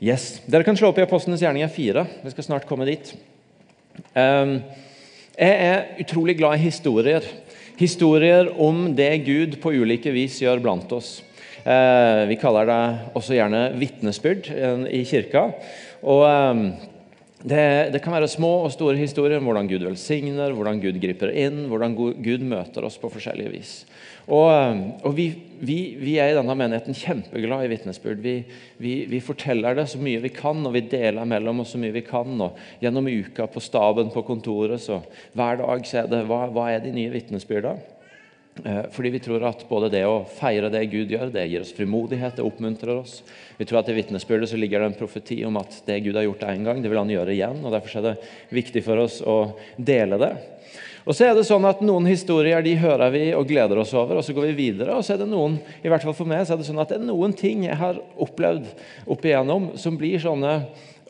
Yes. Dere kan slå opp i Apostlenes gjerninger 4. Vi skal snart komme dit. Um, jeg er utrolig glad i historier. Historier om det Gud på ulike vis gjør blant oss. Uh, vi kaller det også gjerne vitnesbyrd i kirka. Og um, det, det, kan være små og store historier om hvordan Gud velsigner, hvordan Gud griper inn, hvordan Gud møter oss på forskjellige vis. Og, eh, og vi, vi, vi, er i denne menigheten kjempeglad i vitnesbyrd. Vi, vi, forteller det så mye vi kan, og vi deler mellom oss så mye vi kan. og Gjennom uka på staben på kontoret så hver dag så er det hva, hva er de nye vitnesbyrdene? Eh, fordi vi tror at både det å feire det Gud gjør, det gir oss frimodighet, det oppmuntrer oss. Vi tror at i vitnesbyrdet så ligger det en profeti om at det Gud har gjort én gang, det vil han gjøre igjen. og Derfor er det viktig for oss å dele det. Og så er det sånn at Noen historier de hører vi og gleder oss over, og så går vi videre. Og så er det noen i hvert fall for meg, så er det sånn at det er noen ting jeg har opplevd opp igjennom som blir sånne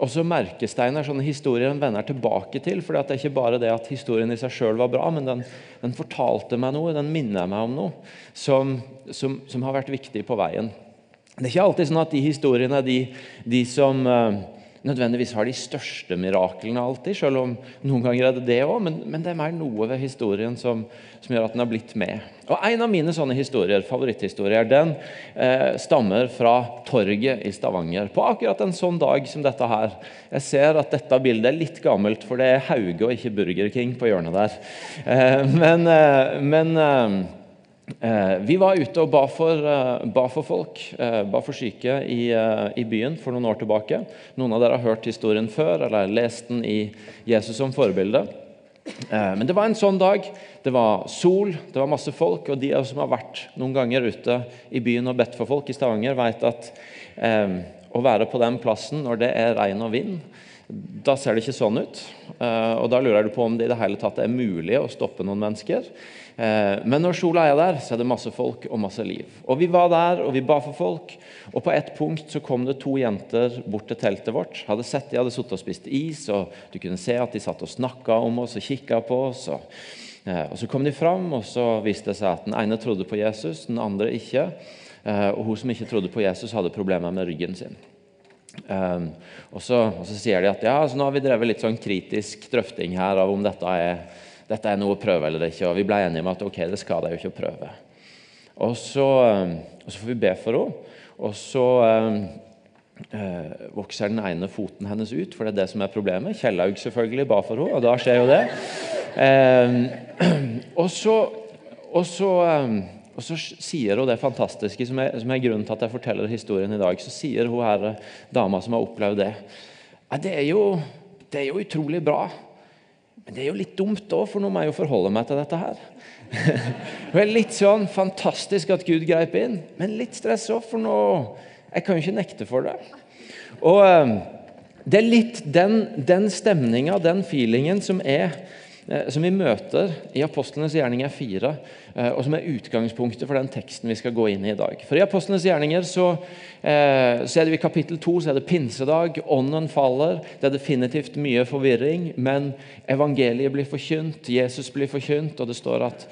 også merkesteiner, sånne historier en vender tilbake til. for det er ikke bare det at historien i seg sjøl var bra, men den, den, fortalte meg noe, den minner meg om noe som, som, som, har vært viktig på veien. Det er ikke alltid sånn at de historiene, de, de som uh, nødvendigvis har de største miraklene alltid, selv om noen ganger er det det òg. Men, men, det er mer noe ved historien som, som, gjør at den har blitt med. Og En av mine sånne historier, favoritthistorier den eh, stammer fra torget i Stavanger. På akkurat en sånn dag som dette her. Jeg ser at dette bildet er litt gammelt, for det er Hauge og ikke Burger King på hjørnet der. Eh, men, eh, men eh, vi var ute og ba for, eh, ba for folk, eh, ba for syke i, i, byen for noen år tilbake. Noen av dere har hørt historien før eller lest den i Jesus som forbilde. Men det var en sånn dag. Det var sol, det var masse folk. Og de som har vært noen ganger ute i byen og bedt for folk i Stavanger, vet at eh, å være på den plassen når det er regn og vind, da ser det ikke sånn ut. Eh, og Da lurer du på om det i det hele tatt er mulig å stoppe noen mennesker. Eh, men når sola er der, så er det masse folk og masse liv. Og Vi var der, og vi ba for folk. Og På et punkt så kom det to jenter bort til teltet vårt. Hadde sett De hadde sittet og spist is, og du kunne se at de satt og snakka om oss og kikka på oss. Og, eh, og Så kom de fram, og så viste det seg at den ene trodde på Jesus, den andre ikke. Eh, og hun som ikke trodde på Jesus, hadde problemer med ryggen sin. Og, så, og, så, sier de at ja, så nå har vi drevet litt sånn kritisk drøfting her av om dette er dette er noe å prøve eller ikke. Og vi ble enige om at ok, det skader jo ikke å prøve. Og så, eh, og så får vi be for henne, og så eh, eh, vokser den ene foten hennes ut, for det er det som er problemet. Kjellaug selvfølgelig ba for henne, og da skjer jo det. Eh, og så, og så og så sier hun det fantastiske, som er, som er, grunnen til at jeg forteller historien i dag. Så sier hun her, dama som har opplevd det ja, det, det er jo utrolig bra men det er jo litt dumt òg, for nå må jeg jo forholde meg til dette her. det er litt sånn fantastisk at Gud greip inn, men litt stress òg, for nå Jeg kan jo ikke nekte for det. Og eh, det er litt den, den stemninga, den feelingen, som er som vi møter i Apostlenes gjerninger 4, eh, og som er utgangspunktet for den teksten vi skal gå inn i i dag. For I Apostlenes gjerninger så, eh, så er det i kapittel 2 så er det pinsedag, ånden faller. Det er definitivt mye forvirring, men evangeliet blir forkynt, Jesus blir forkynt, og det står at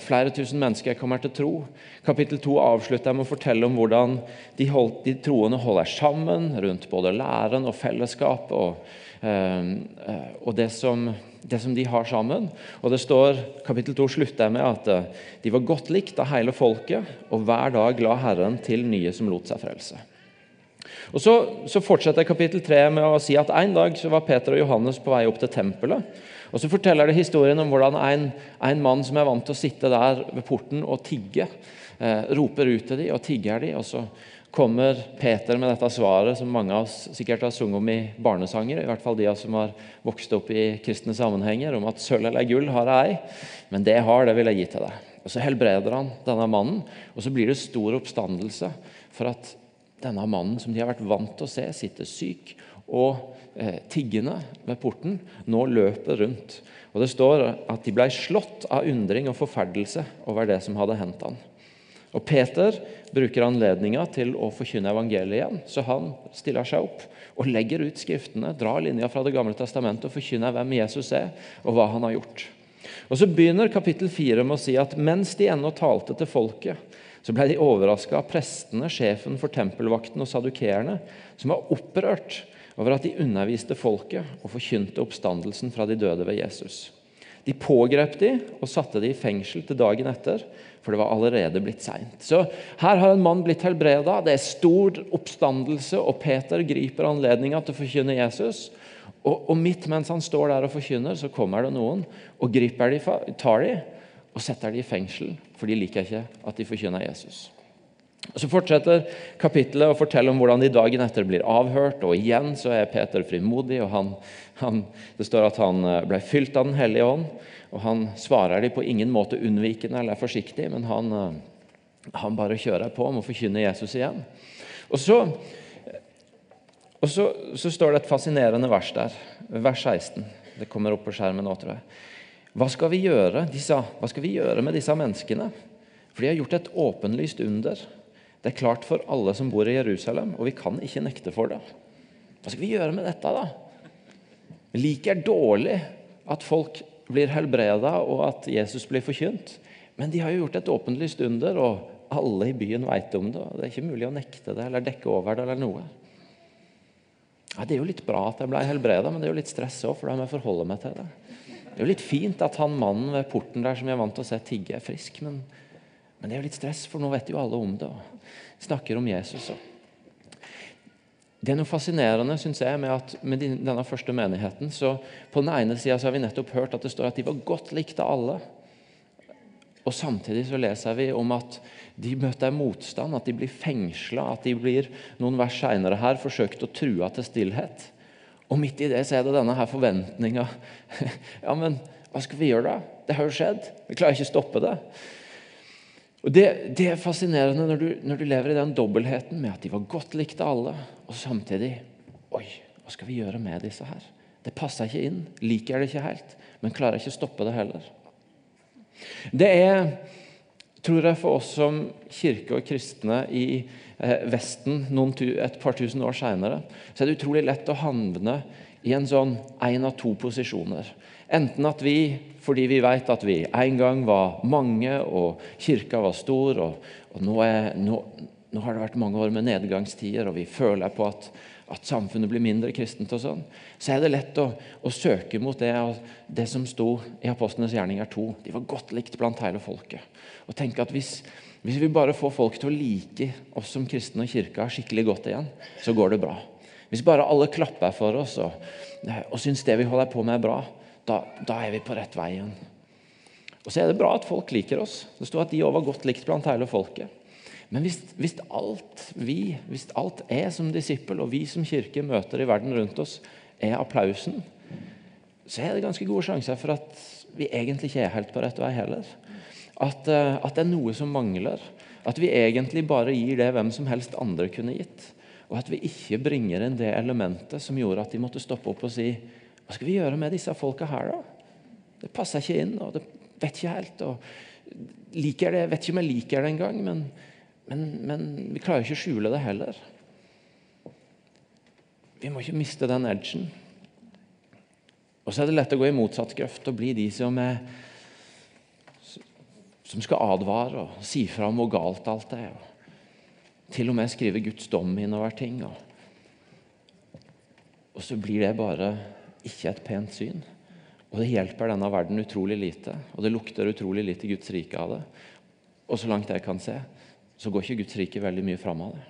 flere tusen mennesker kommer til tro. Kapittel 2 avslutter med å fortelle om hvordan de, holdt, de troende holder sammen rundt både læren og fellesskap. og, og det som det som de har sammen. Og det står, Kapittel 2 slutter med at eh, de var godt likt av hele folket, og hver dag la Herren til nye som lot seg frelse. Og Så, så fortsetter kapittel 3 med å si at en dag så var Peter og Johannes på vei opp til tempelet. Og Så forteller det historien om hvordan en, en mann som er vant til å sitte der ved porten og tigge, eh, roper ut til dem og tigger dem. og så kommer Peter med dette svaret som mange av oss sikkert har sunget om i barnesanger, i hvert fall de av oss som har vokst opp i kristne sammenhenger, om at sølv eller gull har jeg ei, men det har, det vil jeg gi til deg. Og Så helbreder han denne mannen, og så blir det stor oppstandelse for at denne mannen som de har vært vant til å se, sitter syk og eh, tiggende ved porten, nå løper rundt. Og Det står at de ble slått av undring og forferdelse over det som hadde hendt han. Og Peter bruker anledninga til å forkynne evangeliet igjen. Så han stiller seg opp og legger ut skriftene, drar linja fra Det gamle testamentet og forkynner hvem Jesus er, og hva han har gjort. Og Så begynner kapittel 4 med å si at mens de ennå talte til folket, så ble de overraska av prestene, sjefen for tempelvakten og sadukeerne, som var opprørt over at de underviste folket og forkynte oppstandelsen fra de døde ved Jesus. De pågrep de og satte de i fengsel til dagen etter, for det var allerede blitt seint. Så her har en mann blitt helbreda, det er stor oppstandelse, og Peter griper anledninga til å forkynne Jesus. Og, og, midt mens han står der og forkynner, så kommer det noen og griper de, tar de og setter de i fengsel, for de liker ikke at de forkynner Jesus. Så fortsetter kapittelet å fortelle om hvordan de dagen etter blir avhørt. og Igjen så er Peter frimodig. og han, han, Det står at han eh, ble fylt av Den hellige ånd. og Han svarer de på ingen måte unnvikende eller forsiktig, men han, eh, han bare kjører på om å forkynne Jesus igjen. Og så, og så, så står det et fascinerende vers der, vers 16. Det kommer opp på skjermen nå, tror jeg. Hva skal vi gjøre, sa, hva skal vi gjøre med disse menneskene? For de har gjort et åpenlyst under. Det er klart for alle som bor i Jerusalem, og vi kan ikke nekte for det. Hva skal vi gjøre med dette, da? Liker dårlig at folk blir helbreda, og at Jesus blir forkynt. Men de har jo gjort et åpenlyst under, og alle i byen vet om det. og Det er ikke mulig å nekte det eller dekke over det eller noe. Ja, Det er jo litt bra at jeg ble helbreda, men det er jo litt stress òg, for da må jeg forholde meg til det. Det er jo litt fint at han mannen ved porten der som jeg er vant til å se tigge, er frisk, men, men det er jo litt stress, for nå vet jo alle om det. og snakker om Jesus. Det er noe fascinerende synes jeg, med at med denne første menigheten. så På den ene sida har vi nettopp hørt at det står at de var godt likt av alle. Og Samtidig så leser vi om at de møter motstand, at de blir fengsla, at de blir noen vers seinere her forsøkt å trua til stillhet. Og midt i det så er det denne her forventninga. Ja, men hva skal vi gjøre da? Det har jo skjedd. Vi klarer ikke å stoppe det. Og det, det, er fascinerende når du, når du, lever i den dobbeltheten med at de var godt likt av alle, og samtidig Oi, hva skal vi gjøre med disse her? Det passer ikke inn. Liker det ikke helt, men klarer ikke å stoppe det heller. Det er, tror jeg, for oss som kirke og kristne i Vesten noen, et par tusen år seinere, så er det utrolig lett å havne i en sånn én av to posisjoner. Enten at vi, fordi vi vet at vi en gang var mange og kirka var stor, og, og nå, er, nå, nå, har det vært mange år med nedgangstider, og vi føler på at, at samfunnet blir mindre kristent, og sånn, så er det lett å, å søke mot det, det som sto i Apostlenes gjerninger 2. De var godt likt blant hele folket. Og tenke at hvis, hvis vi bare får folk til å like oss som kristne og kirka skikkelig godt igjen, så går det bra. Hvis bare alle klapper for oss og, og syns det vi holder på med, er bra, da, da, er vi på rett vei igjen. Og så er det bra at folk liker oss. Det står at de òg var godt likt blant hele folket. Men hvis, hvis, alt vi, hvis alt er som disippel, og vi som kirke møter i verden rundt oss, er applausen, så er det ganske gode sjanser for at vi egentlig ikke er helt på rett vei heller. At, uh, at det er noe som mangler. At vi egentlig bare gir det hvem som helst andre kunne gitt. Og at vi ikke bringer inn det elementet som gjorde at de måtte stoppe opp og si hva skal vi gjøre med disse folka her, da? Det passer ikke inn, og det vet ikke helt. og liker det, Vet ikke om jeg liker det engang, men, men, men vi klarer ikke å skjule det heller. Vi må ikke miste den edgen. Og så er det lett å gå i motsatt grøft og bli de som er som skal advare og si fra om hvor galt alt er. Og til og med skrive Guds dom innover ting. Og, og så blir det bare ikke et pent syn. Og det hjelper denne verden utrolig lite, og det lukter utrolig lite Guds rike av det. Og så langt jeg kan se, så går ikke Guds rike veldig mye fram av det.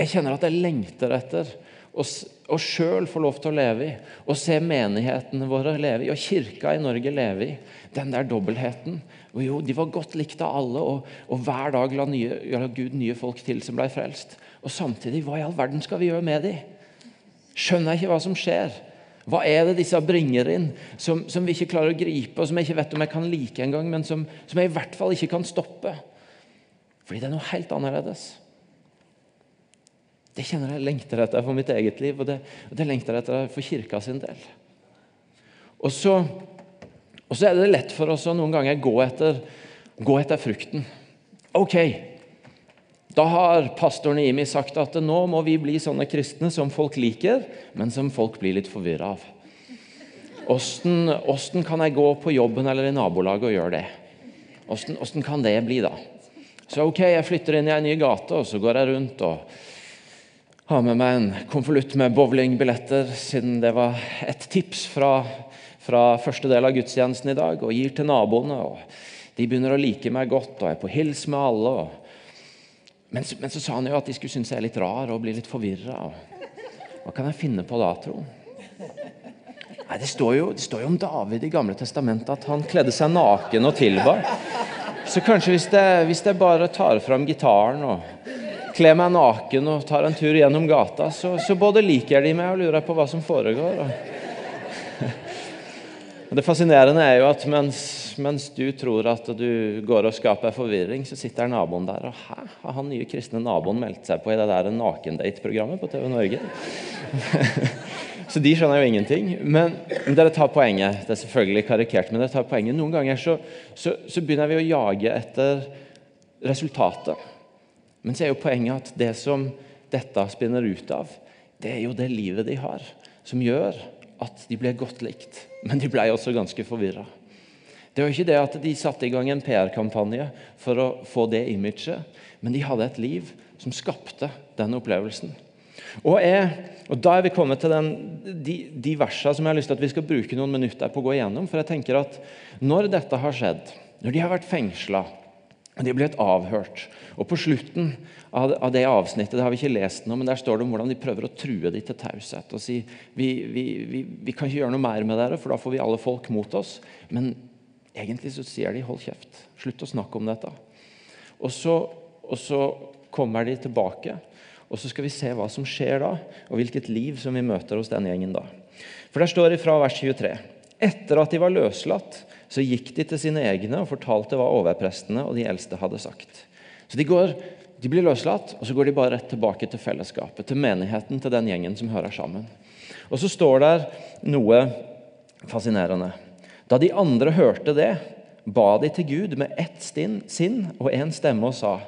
Jeg kjenner at jeg lengter etter å sjøl få lov til å leve i, og se menighetene våre leve i, og kirka i Norge leve i, den der dobbeltheten. Og jo, De var godt likt av alle, og, og hver dag la, nye, la Gud nye folk til som ble frelst. Og samtidig, hva i all verden skal vi gjøre med de? Skjønner jeg ikke hva som skjer. Hva er det disse bringer inn, som, som, vi ikke klarer å gripe, og som jeg ikke vet om jeg kan like engang, men som, som jeg i hvert fall ikke kan stoppe? Fordi det er noe helt annerledes. Det kjenner jeg lengter etter for mitt eget liv, og det, det lengter etter for kirka sin del. Og så, og så, er det lett for oss å noen ganger gå etter, gå etter frukten. Ok, da har pastoren Imi sagt at nå må vi bli sånne kristne som folk liker, men som folk blir litt forvirra av. Åssen kan jeg gå på jobben eller i nabolaget og gjøre det? Hvordan kan det bli, da? Så ok, jeg flytter inn i ei ny gate, og så går jeg rundt og har med meg en konvolutt med bowlingbilletter, siden det var et tips fra, fra første del av gudstjenesten i dag, og gir til naboene. og De begynner å like meg godt og er på hils med alle. Og... Men, men, så sa han jo at de skulle synes jeg er litt rar og bli litt forvirra. Hva kan jeg finne på da, tro? Nei, det står, jo, det står jo om David i Gamle testamentet at han kledde seg naken og tilba. Så kanskje hvis jeg bare tar fram gitaren og kler meg naken og tar en tur gjennom gata, så, så både liker de meg og lurer på hva som foregår. Og det fascinerende er jo at mens, mens, du tror at du går og skaper forvirring, så sitter naboen der og Hæ, har han nye kristne naboen meldt seg på i det der nakendate-programmet på TV Norge? Så de skjønner jo ingenting. Men dere tar poenget. Det er selvfølgelig karikert, men dere tar poenget. Noen ganger så, så, så begynner vi å jage etter resultatet. Men så er jo poenget at det som dette spinner ut av, det er jo det livet de har, som gjør at de ble godt likt. Men de ble også ganske forvirra. Det var ikke det at de satte i gang en PR-kampanje for å få det imaget, men de hadde et liv som skapte den opplevelsen. Og, jeg, og Da er vi kommet til den, de, de versene som jeg har lyst til at vi skal bruke noen minutter på å gå igjennom. For jeg tenker at når dette har skjedd, når de har vært fengsla, de ble avhørt og På slutten av det avsnittet det har vi ikke lest noe, men der står det om hvordan de prøver å true dem til taushet. og si vi, vi, vi, vi, kan ikke gjøre noe mer med dere, for da får vi alle folk mot oss. Men egentlig så sier de 'hold kjeft', slutt å snakke om dette. Og så, og så kommer de tilbake og så skal vi se hva som skjer da, og hvilket liv som vi møter hos den gjengen da. For Der står det fra vers 23.: Etter at de var løslatt, så gikk de til sine egne og fortalte hva overprestene og de eldste hadde sagt. Så de, går, de blir løslatt, og så går de bare rett tilbake til fellesskapet, til menigheten, til den gjengen som hører sammen. Og så står der noe fascinerende. Da de andre hørte det, ba de til Gud med ett sinn og én stemme og sa:"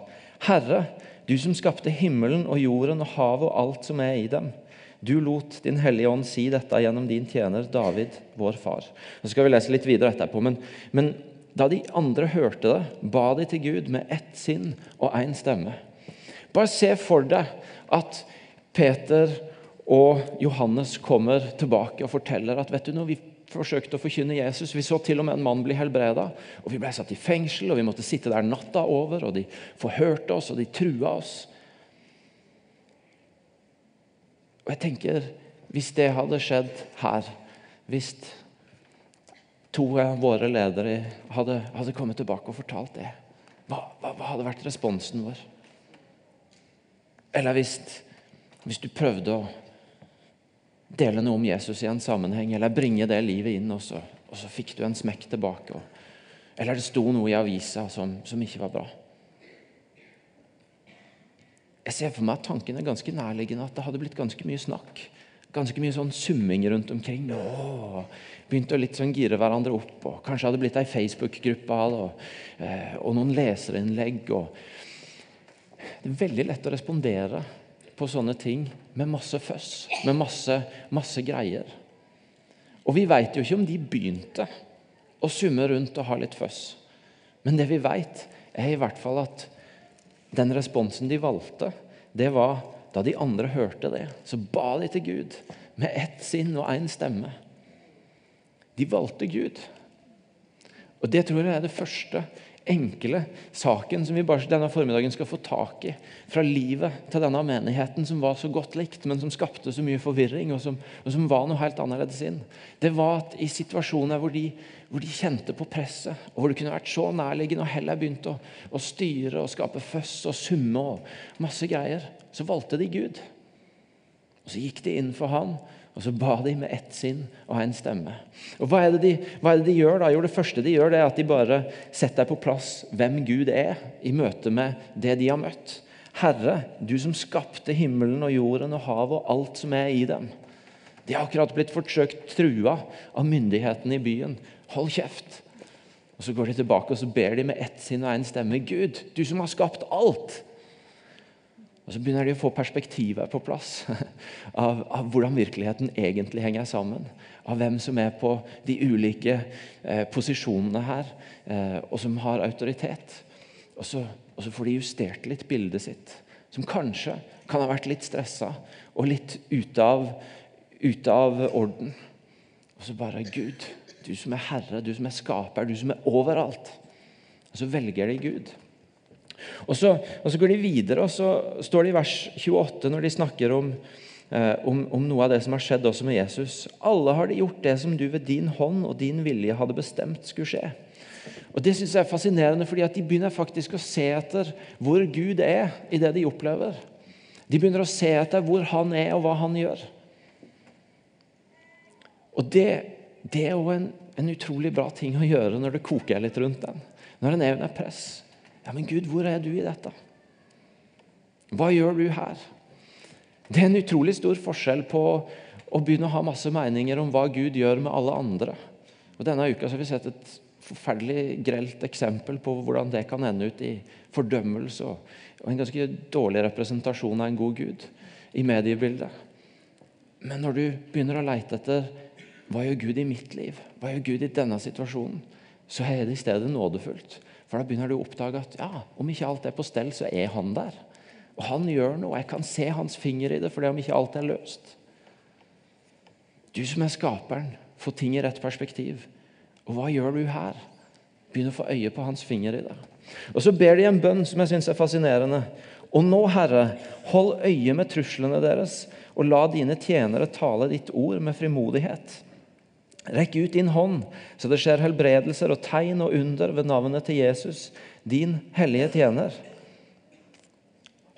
Herre, du som skapte himmelen og jorden og havet og alt som er i dem. Du lot Din Hellige Ånd si dette gjennom din tjener David, vår far. Så skal vi lese litt videre etterpå, men, men da de andre hørte det, ba de til Gud med ett sinn og én stemme. Bare se for deg at Peter og Johannes kommer tilbake og forteller at vet du noe, vi forsøkte å forkynne Jesus. Vi så til og med en mann bli helbreda. Og vi ble satt i fengsel, og vi måtte sitte der natta over. og De forhørte oss, og de trua oss. Og jeg tenker, Hvis det hadde skjedd her, hvis to av våre ledere hadde, hadde kommet tilbake og fortalt det, hva, hva, hva hadde vært responsen vår? Eller hvis, hvis du prøvde å dele noe om Jesus i en sammenheng, eller bringe det livet inn, og så, og så fikk du en smekk tilbake. Og, eller det sto noe i avisa som, som, ikke var bra. Jeg ser for meg at tanken er ganske nærliggende at det hadde blitt ganske mye snakk. Ganske mye sånn summing rundt omkring. Åh, begynte å litt sånn gire hverandre opp. og Kanskje hadde blitt ei Facebook-gruppe og, eh, og noen leserinnlegg. Og det er veldig lett å respondere på sånne ting med masse føss, med masse, masse greier. Og vi veit jo ikke om de begynte å summe rundt og ha litt føss. Men det vi veit, er i hvert fall at den responsen de valgte, det var da de andre hørte det, så ba de til Gud med ett sinn og én stemme. De valgte Gud. Og Det tror jeg er det første enkle saken som vi bare denne formiddagen skal få tak i. Fra livet til denne menigheten som var så godt likt, men som skapte så mye forvirring, og som, og som var noe helt annerledes inn. Det var at i situasjoner hvor de, hvor de, kjente på presset, og hvor det kunne vært så nærliggende og heller begynte å, å styre og skape føss og summe og masse greier, så valgte de Gud. Og Så gikk de inn for Han og så ba de med ett sinn og en stemme. Og hva er, de, hva er, det de, gjør da? Jo, Det første de gjør, det er at de bare setter på plass hvem Gud er i møte med det de har møtt. Herre, du som skapte himmelen og jorden og havet og alt som er i dem. De har akkurat blitt forsøkt trua av myndighetene i byen. Hold kjeft! Og Så går de tilbake og så ber de med ett sinn og én stemme. Gud, du som har skapt alt! Og Så begynner de å få perspektivet på plass av, av, hvordan virkeligheten egentlig henger sammen. Av hvem som er på de ulike eh, posisjonene her, eh, og som har autoritet. Og så, og så får de justert litt bildet sitt. Som kanskje kan ha vært litt stressa og litt ute av, ute av orden. Og så bare Gud, du som er herre, du som er skaper, du som er overalt. Og så velger de Gud. Og så, og så går de videre, og så står det i vers 28, når de snakker om, eh, om, om, noe av det som har skjedd også med Jesus. Alle har de gjort det som du ved din hånd og din vilje hadde bestemt skulle skje. Og Det synes jeg er fascinerende, fordi at de begynner faktisk å se etter hvor Gud er i det de opplever. De begynner å se etter hvor han er, og hva han gjør. Og Det, det er jo en, en, utrolig bra ting å gjøre når det koker litt rundt den. Når en er press. Ja, men Gud, hvor er du i dette? Hva gjør du her? Det er en utrolig stor forskjell på å begynne å ha masse meninger om hva Gud gjør med alle andre. Og Denne uka har vi sett et forferdelig grelt eksempel på hvordan det kan ende ut i fordømmelse og en ganske dårlig representasjon av en god Gud i mediebildet. Men når du begynner å leite etter hva gjør Gud i mitt liv, hva gjør Gud i denne situasjonen, så er det i stedet nådefullt. For da begynner du å oppdage at ja, om ikke alt er på stell, så er han der. Og han gjør noe. Jeg kan se hans finger i det, for det om ikke alt er løst. Du som er skaperen, får ting i rett perspektiv. Og hva gjør du her? Begynn å få øye på hans finger i det. Og Så ber de en bønn som jeg syns er fascinerende. Og nå, Herre, hold øye med truslene deres, og la dine tjenere tale ditt ord med frimodighet. Rekk ut din hånd, så det skjer helbredelser og tegn og under ved navnet til Jesus, din hellige tjener.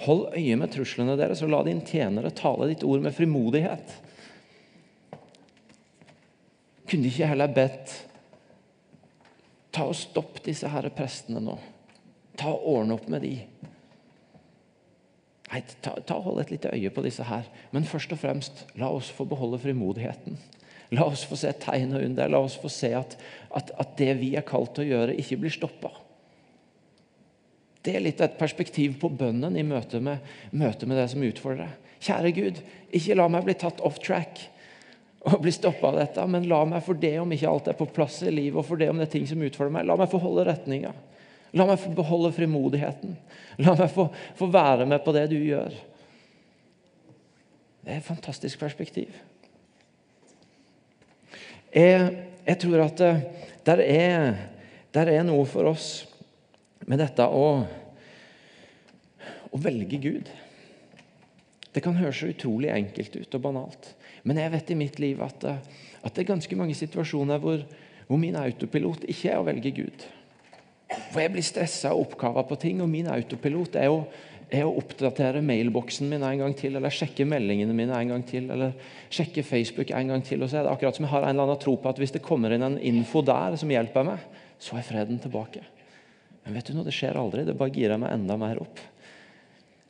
Hold øye med truslene deres, og la din tjenere tale ditt ord med frimodighet. Kunne de ikke heller bedt Ta og Stopp disse herre prestene nå. Ta og Ordne opp med de. Nei, ta, ta og Hold et lite øye på disse her. Men først og fremst, la oss få beholde frimodigheten. La oss få se tegn og under. La oss få se at, at, at det vi er kalt til å gjøre, ikke blir stoppa. Det er litt et perspektiv på bønnen i møte med, møte med det som utfordrer. deg. Kjære Gud, ikke la meg bli tatt off track og bli stoppa av dette, men la meg for det om ikke alt er på plass i livet, og for det om det er ting som utfordrer meg, la meg få holde retninga. La meg få beholde frimodigheten. La meg få, få være med på det du gjør. Det er et fantastisk perspektiv. Jeg, jeg tror at eh, der er, der er noe for oss med dette å, å velge Gud. Det kan høres så utrolig enkelt ut og banalt. Men jeg vet i mitt liv at, eh, at det er ganske mange situasjoner hvor, hvor, min autopilot ikke er å velge Gud. For jeg blir stressa og oppkava på ting, og min autopilot er å, er å oppdatere mailboksen min en gang til, eller sjekke meldingene mine en gang til, eller sjekke Facebook en gang til. Og så er det akkurat som jeg har en eller annen tro på at hvis det kommer inn en info der som hjelper meg, så er freden tilbake. Men vet du noe, det skjer aldri. Det bare girer meg enda mer opp.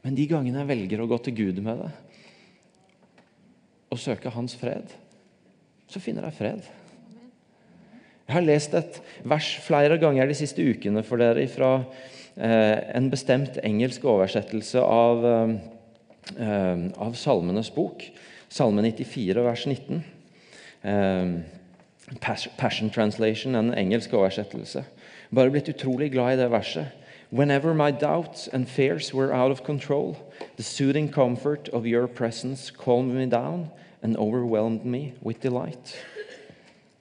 Men de gangene jeg velger å gå til Gud med det, og søke hans fred, så finner jeg fred. Jeg har lest et vers flere ganger de siste ukene for dere fra en bestemt engelsk oversettelse av, eh, av Salmenes bok. Salme 94, vers 19. Eh, Passion Translation, en engelsk oversettelse. Bare blitt utrolig glad i det verset. Whenever my doubts and fears were out of control, the soothing comfort of your presence calmed me down and overwhelmed me with delight.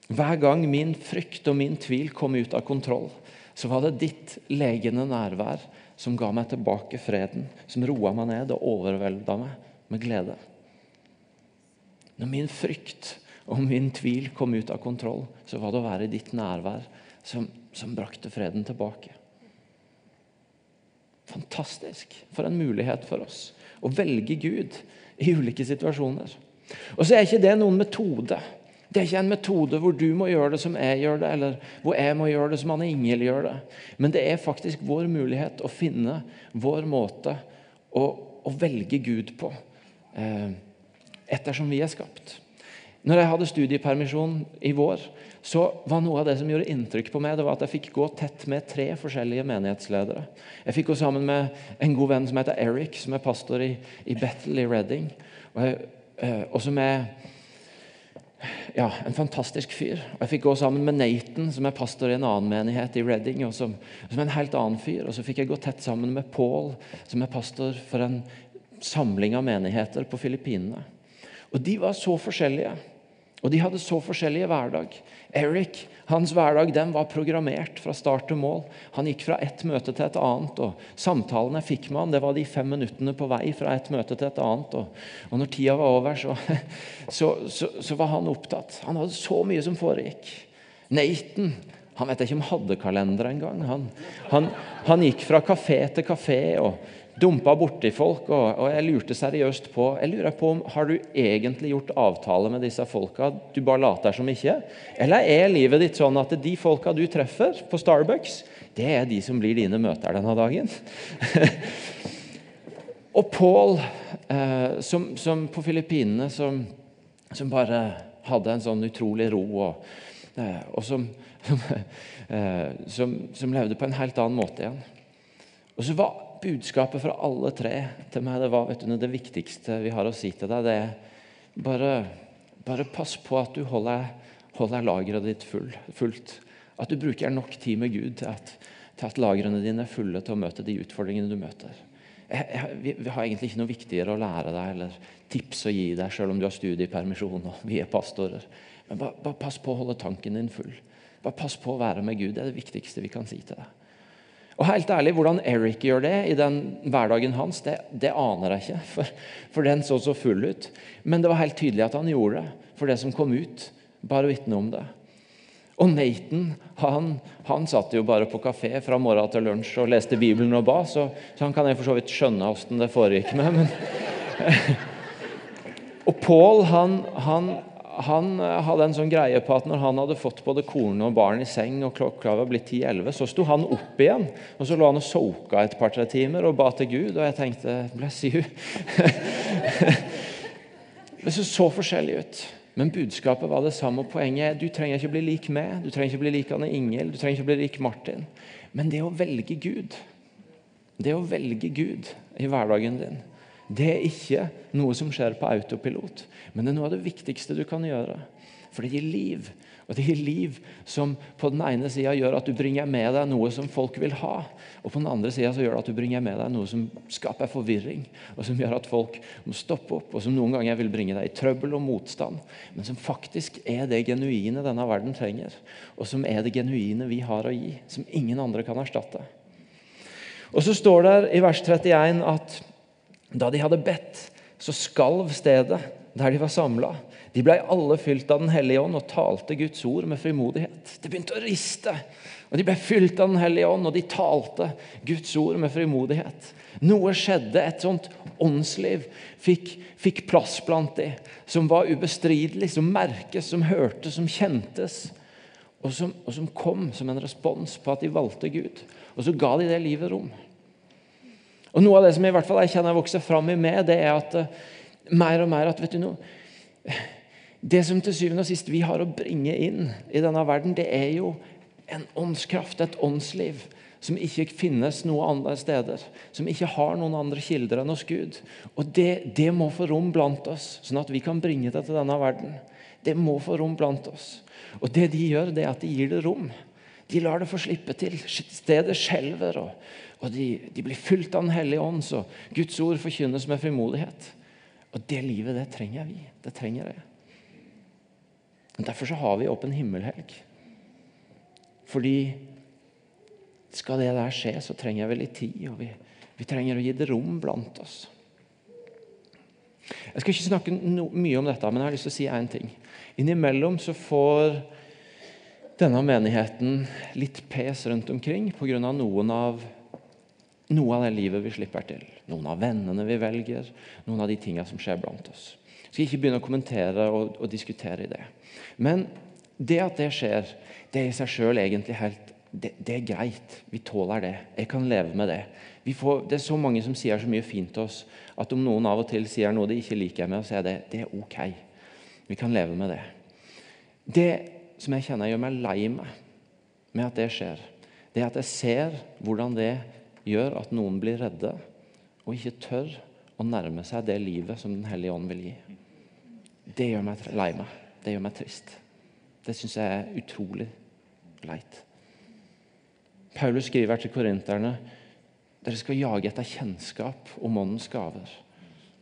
Hver gang min frykt og min tvil kom ut av kontroll, så var det ditt legende nærvær som ga meg tilbake freden, som roa meg ned og overvelda meg med glede. Når min frykt og min tvil kom ut av kontroll, så var det å være i ditt nærvær som, som brakte freden tilbake. Fantastisk. For en mulighet for oss å velge Gud i ulike situasjoner. Og så er ikke det noen metode. Det er ikke en metode hvor du må gjøre det som jeg gjør det, eller hvor jeg må gjøre det som Anne Ingel gjør det. Men det er faktisk vår mulighet å finne vår måte å, å velge Gud på eh, ettersom vi er skapt. Når jeg hadde studiepermisjon i vår, så var noe av det som gjorde inntrykk på meg, det var at jeg fikk gå tett med tre forskjellige menighetsledere. Jeg fikk gå sammen med en god venn som heter Eric, som er pastor i, i Bethel i Reading. Og jeg Eh, og som er ja, en fantastisk fyr. Og Jeg fikk gå sammen med Nathan, som er pastor i en annen menighet i Reading. Og som, som en helt annen fyr. Og så fikk jeg gå tett sammen med Paul, som er pastor for en samling av menigheter på Filippinene. Og de var så forskjellige. Og de hadde så forskjellige hverdag. Eric, hans hverdag den var programmert fra start til mål. Han gikk fra ett møte til et annet. og Samtalene jeg fikk med han, det var de fem minuttene på vei fra et møte til et annet. Og, og når tida var over, så, så, så, så, var han opptatt. Han hadde så mye som foregikk. Nathan han vet ikke om hadde kalender engang. Han, han, han gikk fra kafé til kafé. og dumpa borti folk. Og, og, jeg lurte seriøst på jeg lurer på om, har du egentlig gjort avtale med disse folka. Du bare later som ikke? Eller er livet ditt sånn at de folka du treffer på Starbucks, det er de som blir dine møter denne dagen? og Paul, eh, som, som, på Filippinene, som, som, bare hadde en sånn utrolig ro, og, eh, og som, eh, som levde på en helt annen måte igjen. Og så var budskapet fra alle tre til meg det var vet du, det viktigste vi har å si til deg. det er Bare, bare pass på at du holder, holder lageret ditt full, fullt. At du bruker nok tid med Gud til at, til at lagrene dine er fulle til å møte de utfordringene du møter. Jeg, jeg, vi, vi, har egentlig ikke noe viktigere å lære deg eller tips å gi deg, selv om du har studiepermisjon og vi er pastorer. Men bare, bare pass på å holde tanken din full. Bare pass på å være med Gud. Det er det viktigste vi kan si til deg. Og helt ærlig, Hvordan Eric gjør det i den hverdagen hans, det, det aner jeg ikke. For, for, den så så full ut. Men det var helt tydelig at han gjorde det. For det som kom ut, bare vitne om det. Og Nathan han, han satt jo bare på kafé fra morgen til lunsj og leste Bibelen og ba, så, så han kan jeg for så vidt skjønne åssen det foregikk med. Men, og Paul han, han han eh, hadde en sånn greie på at når han hadde fått både kone og barn i seng, og klokka var blitt 10-11, så sto han opp igjen. og Så lå han og soka et par-tre timer og ba til Gud. Og jeg tenkte Bless you. det så så forskjellig ut. Men budskapet var det samme. og Poenget er du trenger ikke bli lik meg, du trenger ikke bli lik Anne Ingel, du trenger ikke bli lik Martin. Men det å velge Gud, det å velge Gud i hverdagen din det er ikke noe som skjer på autopilot, men det er noe av det viktigste du kan gjøre. For det gir liv. Og det gir liv som på den ene sida gjør at du bringer med deg noe som folk vil ha. Og på den andre sida gjør det at du bringer med deg noe som skaper forvirring. Og som gjør at folk må stoppe opp, og som noen ganger vil bringe deg i trøbbel og motstand. Men som faktisk er det genuine denne verden trenger. Og som er det genuine vi har å gi. Som ingen andre kan erstatte. Og så står det i vers 31 at da de hadde bedt, så skalv stedet der de var samla. De ble alle fylt av Den hellige ånd og talte Guds ord med frimodighet. Det begynte å riste. Og De ble fylt av Den hellige ånd, og de talte Guds ord med frimodighet. Noe skjedde. Et sånt åndsliv fikk, fikk plass blant de, som var ubestridelig, som merkes, som hørtes, som kjentes. Og som, og som kom som en respons på at de valgte Gud. Og så ga de det livet rom. Og Noe av det som i hvert fall jeg kjenner vokser fram i meg, det er at uh, mer og mer at vet du noe, Det som til syvende og sist vi har å bringe inn i denne verden, det er jo en åndskraft, et åndsliv, som ikke finnes noe andre steder. Som ikke har noen andre kilder enn hos Gud. Og det, det må få rom blant oss, sånn at vi kan bringe det til denne verden. Det må få rom blant oss. Og det de gjør, det er at de gir det rom. De lar det få slippe til. Stedet skjelver. og og de, de, blir fylt av Den hellige ånd, så Guds ord forkynnes med frimodighet. Og det livet, det trenger vi. Det trenger jeg. Derfor så har vi åpen himmelhelg. Fordi skal det der skje, så trenger vi litt tid, og vi, vi trenger å gi det rom blant oss. Jeg skal ikke snakke no, mye om dette, men jeg har lyst til å si én ting. Innimellom så får denne menigheten litt pes rundt omkring pga. noen av noe av det livet vi slipper til. Noen av vennene vi velger, noen av de tingene som skjer blant oss. Jeg skal ikke begynne å kommentere og, og diskutere i det. Men det at det skjer, det er i seg sjøl egentlig helt det, det, er greit. Vi tåler det. Jeg kan leve med det. Får, det er så mange som sier så mye fint til oss at om noen av og til sier noe de ikke liker med oss, er det, det er ok. Vi kan leve med det. Det som jeg kjenner gjør meg lei meg med at det skjer, det er at jeg ser hvordan det gjør at noen blir redde og ikke tør å nærme seg det livet som Den hellige ånd vil gi. Det gjør meg lei meg. det gjør meg trist. Det syns jeg er utrolig leit. Paulus skriver til korinterne dere skal jage etter kjennskap om åndens gaver.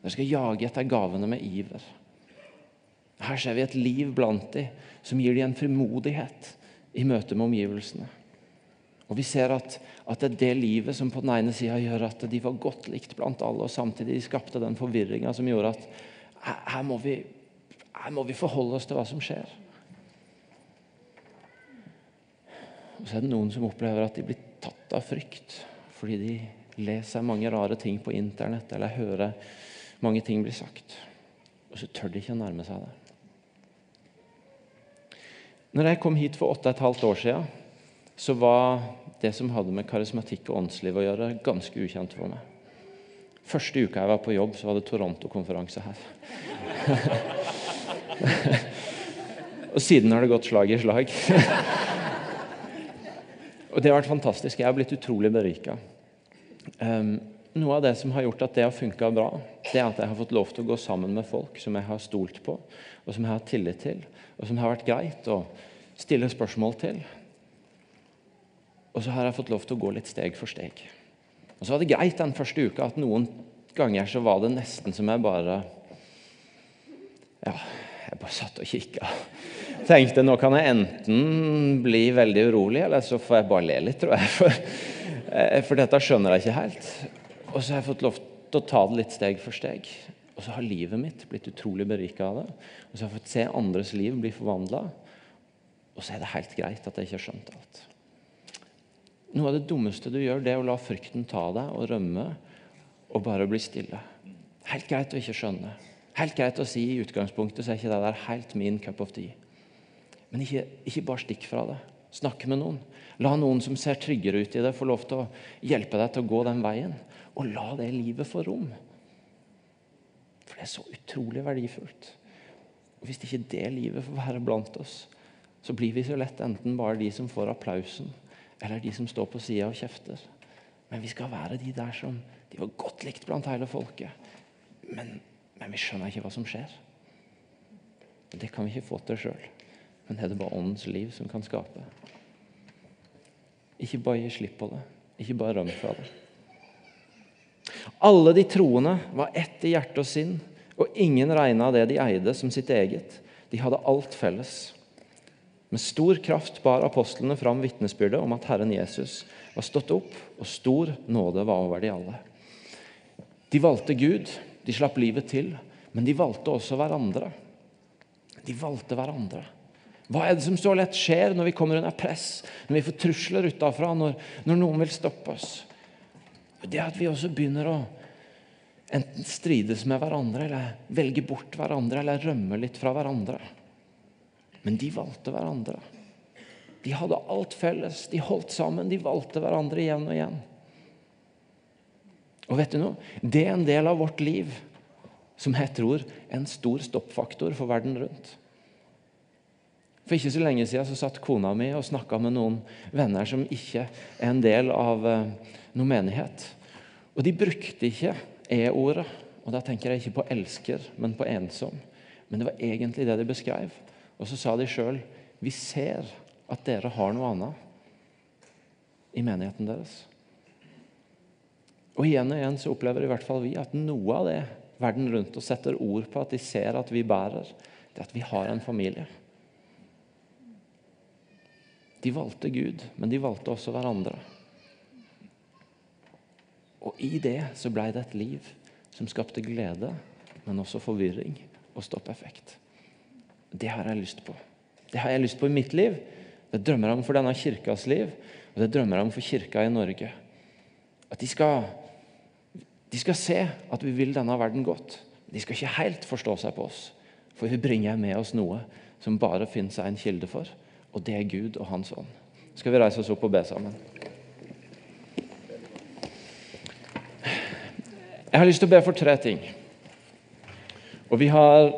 Dere skal jage etter gavene med iver. Her ser vi et liv blant dem som gir dem en frimodighet i møte med omgivelsene. Og Vi ser at, at, det er det livet som på den ene sida gjør at de var godt likt blant alle, og samtidig skapte den forvirringa som gjorde at her må, vi, her må vi forholde oss til hva som skjer. Og så er det noen som opplever at de blir tatt av frykt fordi de leser mange rare ting på Internett eller hører mange ting bli sagt. Og så tør de ikke å nærme seg det. Når jeg kom hit for åtte og et halvt år siden, så var det som hadde med karismatikk og åndsliv å gjøre, ganske ukjent for meg. Første uka jeg var på jobb, så var det Toronto-konferanse her. og siden har det gått slag i slag. og det har vært fantastisk. Jeg har blitt utrolig berika. Um, noe av det som har gjort at det har funka bra, det er at jeg har fått lov til å gå sammen med folk som jeg har stolt på, og som jeg har tillit til, og som har vært greit å stille spørsmål til. Og så har jeg fått lov til å gå litt steg for steg. Og så var det greit den første uka at noen ganger så var det nesten som jeg bare Ja, jeg bare satt og kikka. Tenkte nå kan jeg enten bli veldig urolig, eller så får jeg bare le litt, tror jeg. For, eh, for dette skjønner jeg ikke helt. Og så har jeg fått lov til å ta det litt steg for steg. Og så har livet mitt blitt utrolig berika av det. Og så har jeg fått se andres liv bli forvandla. Og så er det helt greit at jeg ikke har skjønt alt. Noe av det dummeste du gjør, det er å la frykten ta deg og rømme og bare bli stille. Helt greit å ikke skjønne. Helt greit å si i utgangspunktet så er ikke det der helt min cup of tea. Men ikke, ikke bare stikk fra det. Snakk med noen. La noen som ser tryggere ut i det, få lov til å hjelpe deg til å gå den veien. Og la det livet få rom. For det er så utrolig verdifullt. Og Hvis ikke det livet får være blant oss, så blir vi så lett enten bare de som får applausen, eller de som står på sida og kjefter. Men vi skal være de der som De var godt likt blant hele folket, men, men vi skjønner ikke hva som skjer. Det kan vi ikke få til sjøl, men det er det bare åndens liv som kan skape. Ikke bare gi slipp på det, ikke bare røm fra det. Alle de troende var ett i hjerte og sinn, og ingen regna det de eide, som sitt eget. De hadde alt felles. Med stor kraft bar apostlene fram vitnesbyrdet om at Herren Jesus var stått opp, og stor nåde var over de alle. De valgte Gud, de slapp livet til, men de valgte også hverandre. De valgte hverandre. Hva er det som så lett skjer når vi kommer under press, når vi får trusler utafra, når, når noen vil stoppe oss? Det er at vi også begynner å enten strides med hverandre, eller velge bort hverandre, eller rømme litt fra hverandre. Men de valgte hverandre. De hadde alt felles. De holdt sammen. De valgte hverandre igjen og igjen. Og vet du noe? Det er en del av vårt liv som jeg tror er en stor stoppfaktor for verden rundt. For ikke så lenge siden så satt kona mi og snakka med noen venner som ikke er en del av uh, noen menighet. Og de brukte ikke e-ordet. Og da tenker jeg ikke på elsker, men på ensom. Men det var egentlig det de beskrev. Og så sa de sjøl vi ser at dere har noe annet i menigheten deres. Og igjen og igjen så opplever i hvert fall vi at noe av det verden rundt oss setter ord på at de ser at vi bærer, det er at vi har en familie. De valgte Gud, men de valgte også hverandre. Og i det så blei det et liv som skapte glede, men også forvirring og stoppeffekt. Det har jeg lyst på. Det har jeg lyst på i mitt liv. Det drømmer jeg om for denne kirkas liv, og det drømmer jeg om for kirka i Norge. At de skal, de skal se at vi vil denne verden godt. De skal ikke helt forstå seg på oss, for vi bringer med oss noe som bare finnes en kilde for, og det er Gud og Hans ånd. Skal vi reise oss opp og be sammen? Jeg har lyst til å be for tre ting. Og vi har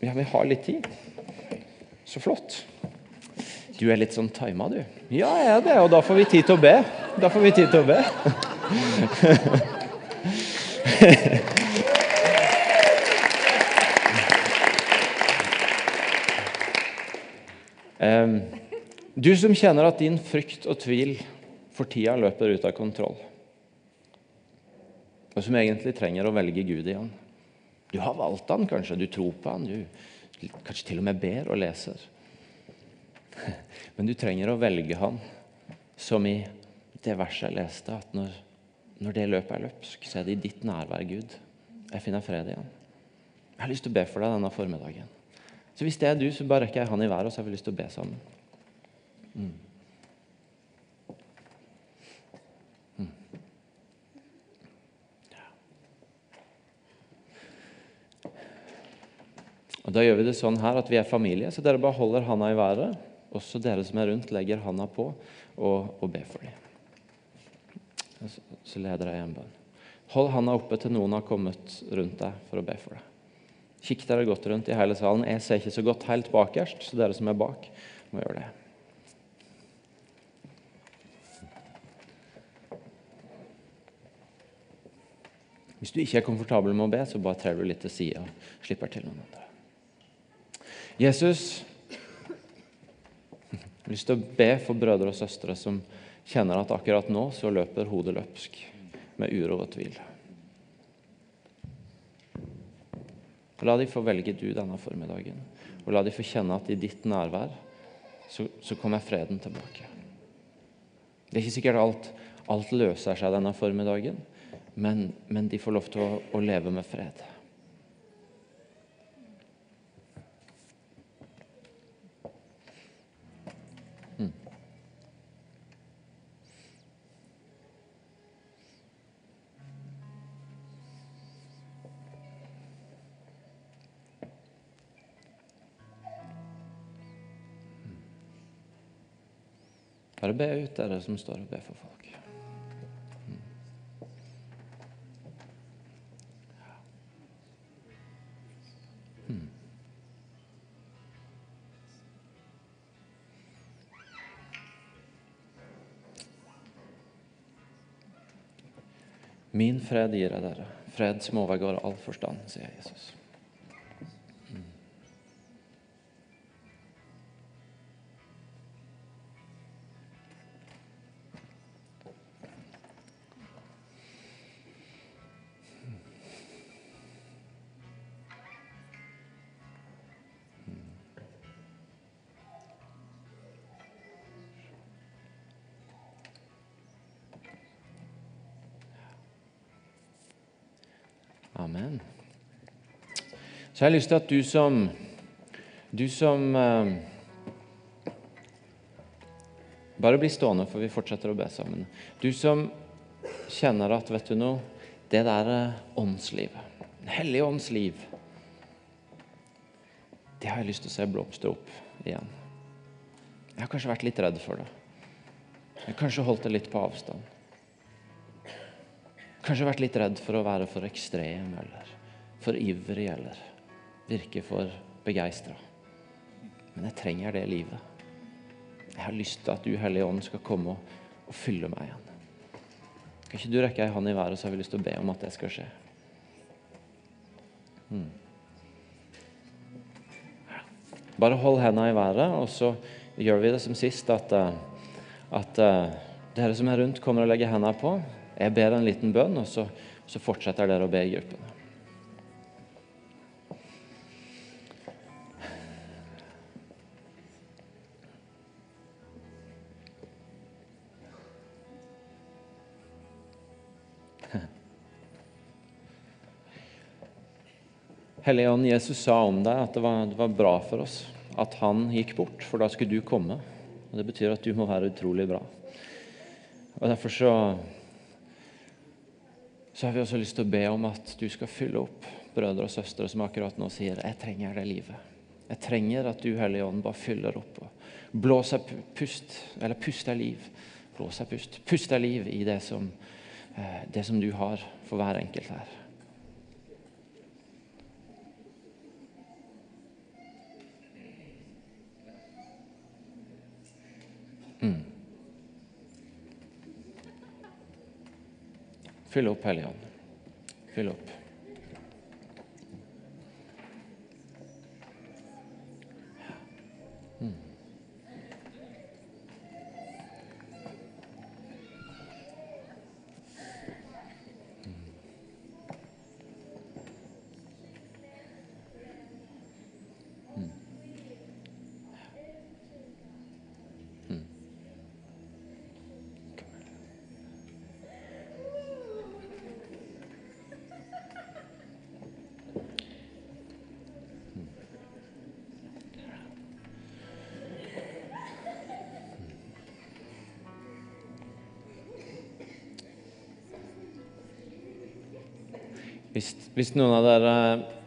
ja, vi har litt tid. Så flott. Du er litt sånn tima, du. Ja, jeg er det. Og da får vi tid til å be. Da får vi tid til å be. um, du som kjenner at din frykt og tvil for tida løper ut av kontroll, og som egentlig trenger å velge Gud igjen. Du har valgt han kanskje, du tror på han, du kanskje til og med ber og leser. Men du trenger å velge han, som i det verset jeg leste, at når, når det løpet er løpsk, så er det i ditt nærvær, Gud, jeg finner fred i han. Jeg har lyst til å be for deg denne formiddagen. Så Hvis det er du, så bare rekker jeg han i været, og så har vi lyst til å be sammen. Mm. Og Da gjør vi det sånn her at vi er familie, så dere bare holder handa i været. Også dere som er rundt, legger handa på og, og ber for dem. Så, så leder jeg en bønn. Hold handa oppe til noen har kommet rundt deg for å be for deg. Kikk dere godt rundt i hele salen. Jeg ser ikke så godt helt bakerst, så dere som er bak, må gjøre det. Hvis du ikke er komfortabel med å be, så bare trer du litt til sida og slipper til noen andre. Jesus, jeg har lyst til å be for brødre og søstre som kjenner at akkurat nå så løper hodet løpsk med uro og tvil. La de få velge du denne formiddagen, og la de få kjenne at i ditt nærvær så, så kommer freden tilbake. Det er ikke sikkert alt, alt løser seg denne formiddagen, men, men de får lov til å, å leve med fred. Bare be ut, dere som står og ber for folk. Min fred gir jeg dere, fred som overgår all forstand, sier Jesus. Så jeg har lyst til at du som Du som eh, Bare bli stående, for vi fortsetter å be sammen. Du som kjenner at vet du noe, det der eh, åndslivet, Den hellige ånds liv, det har jeg lyst til å se blomstre opp igjen. Jeg har kanskje vært litt redd for det. Jeg har kanskje holdt det litt på avstand. Kanskje vært litt redd for å være for ekstrem eller for ivrig eller virke for begeistra. Men jeg trenger det livet. Jeg har lyst til at du, Hellige Ånd, skal komme og, og fylle meg igjen. Kan ikke du rekke ei hånd i været, så har vi lyst til å be om at det skal skje. Hmm. Bare hold hendene i været, og så gjør vi det som sist, at, at dere som er rundt, kommer og legger hendene på. Jeg ber en liten bønn, og så, så fortsetter dere å be i gruppen. Hellige Ånd, Jesus sa om deg at det var, det var, bra for oss at han gikk bort, for da skulle du komme. Og Det betyr at du må være utrolig bra. Og Derfor så, så har vi også lyst til å be om at du skal fylle opp brødre og søstre som akkurat nå sier 'Jeg trenger det livet'. Jeg trenger at du, Hellige Ånd, bare fyller opp og blåser pust, eller puster liv. Blåser pust. Puster liv i det som, det som du har for hver enkelt her. Mm. Fyll opp, Hellige. Fyll opp. Hvis, hvis, noen av dere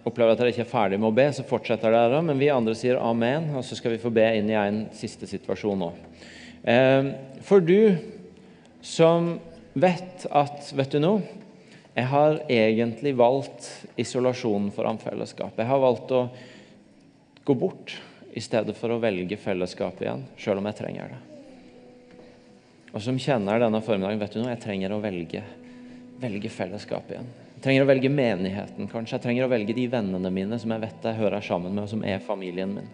opplever at dere ikke er ferdig med å be, så fortsetter dere. Men vi andre sier amen, og så skal vi få be inn i en siste situasjon nå. Eh, for du som vet at Vet du noe? Jeg har egentlig valgt isolasjonen foran fellesskap. Jeg har valgt å gå bort i stedet for å velge fellesskap igjen, sjøl om jeg trenger det. Og som kjenner denne formiddagen, vet du noe? Jeg trenger å velge, velge fellesskap igjen. Jeg trenger å velge menigheten, kanskje. Jeg trenger å velge de vennene mine som jeg vet jeg hører sammen med, og som er familien min.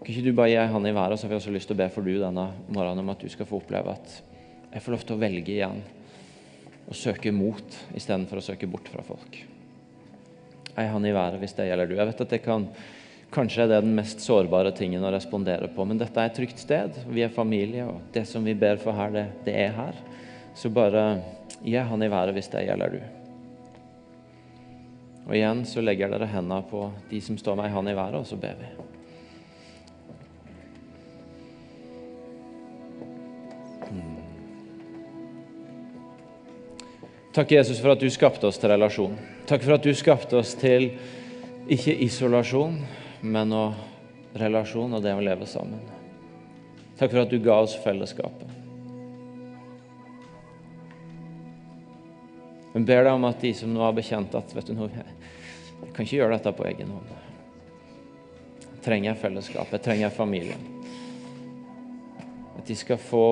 Kan ikke du bare gi ei hånd i været, så har vi også lyst til å be for du denne morgenen om at du skal få oppleve at jeg får lov til å velge igjen og søke mot istedenfor å søke bort fra folk. Ei hånd i været hvis det gjelder du. Jeg vet at det kan Kanskje er det den mest sårbare tingen å respondere på, men dette er et trygt sted. Vi er familie, og det som vi ber for her, det, det er her. Så bare gi han i været hvis det gjelder du. Og igjen så legger dere hendene på de som står med ei hånd i været, og så ber vi. Takk, Jesus, for at du skapte oss til relasjon. Takk for at du skapte oss til ikke isolasjon, men å relasjon og det å leve sammen. Takk for at du ga oss fellesskapet. Men ber deg om at de som nå har bekjent at vet du noe, jeg kan ikke gjøre dette på egen hånd. Jeg trenger fellesskap, jeg trenger familien. At de skal få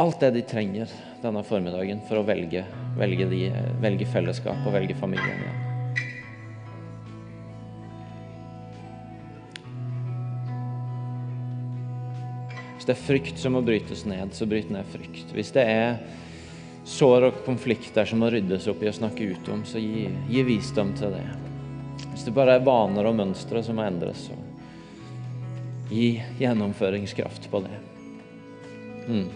alt det de trenger denne formiddagen for å velge, velge, de, velge fellesskap og velge familien igjen. Hvis det er frykt som må brytes ned, så bryt ned frykt. Hvis det er sår og konflikter som må ryddes opp i å snakke ut om, så gi, gi visdom til det. Hvis det bare er vaner og mønstre som må endres, så gi gjennomføringskraft på det. Mm.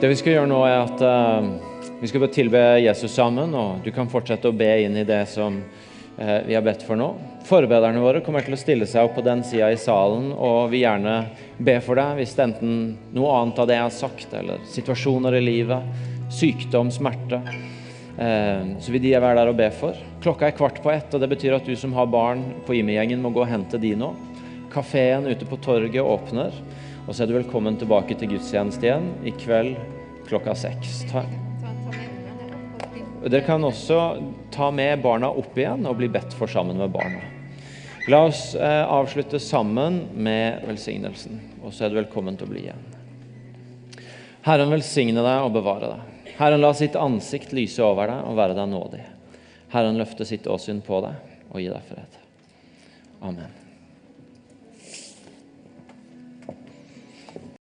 Det vi skal gjøre nå, er at uh, vi skal tilbe Jesus sammen, og du kan fortsette å be inn i det som uh, vi har bedt for nå. Forbederne våre kommer til å stille seg opp på den sida i salen og vil gjerne be for deg hvis det enten noe annet av det jeg har sagt, eller situasjoner i livet, sykdom, smerte. Uh, så vil de være der og be for. Klokka er kvart på ett, og det betyr at du som har barn på Imi-gjengen, må gå og hente de nå. Kafeen ute på torget åpner. Og så er du velkommen tilbake til gudstjeneste igjen i kveld klokka seks. Dere kan også ta med barna opp igjen og bli bedt for sammen med barna. La oss eh, avslutte sammen med velsignelsen, og så er du velkommen til å bli igjen. Herren velsigne deg og bevare deg. Herren la sitt ansikt lyse over deg og være deg nådig. Herren løfte sitt åsyn på deg og gi deg fred. Amen.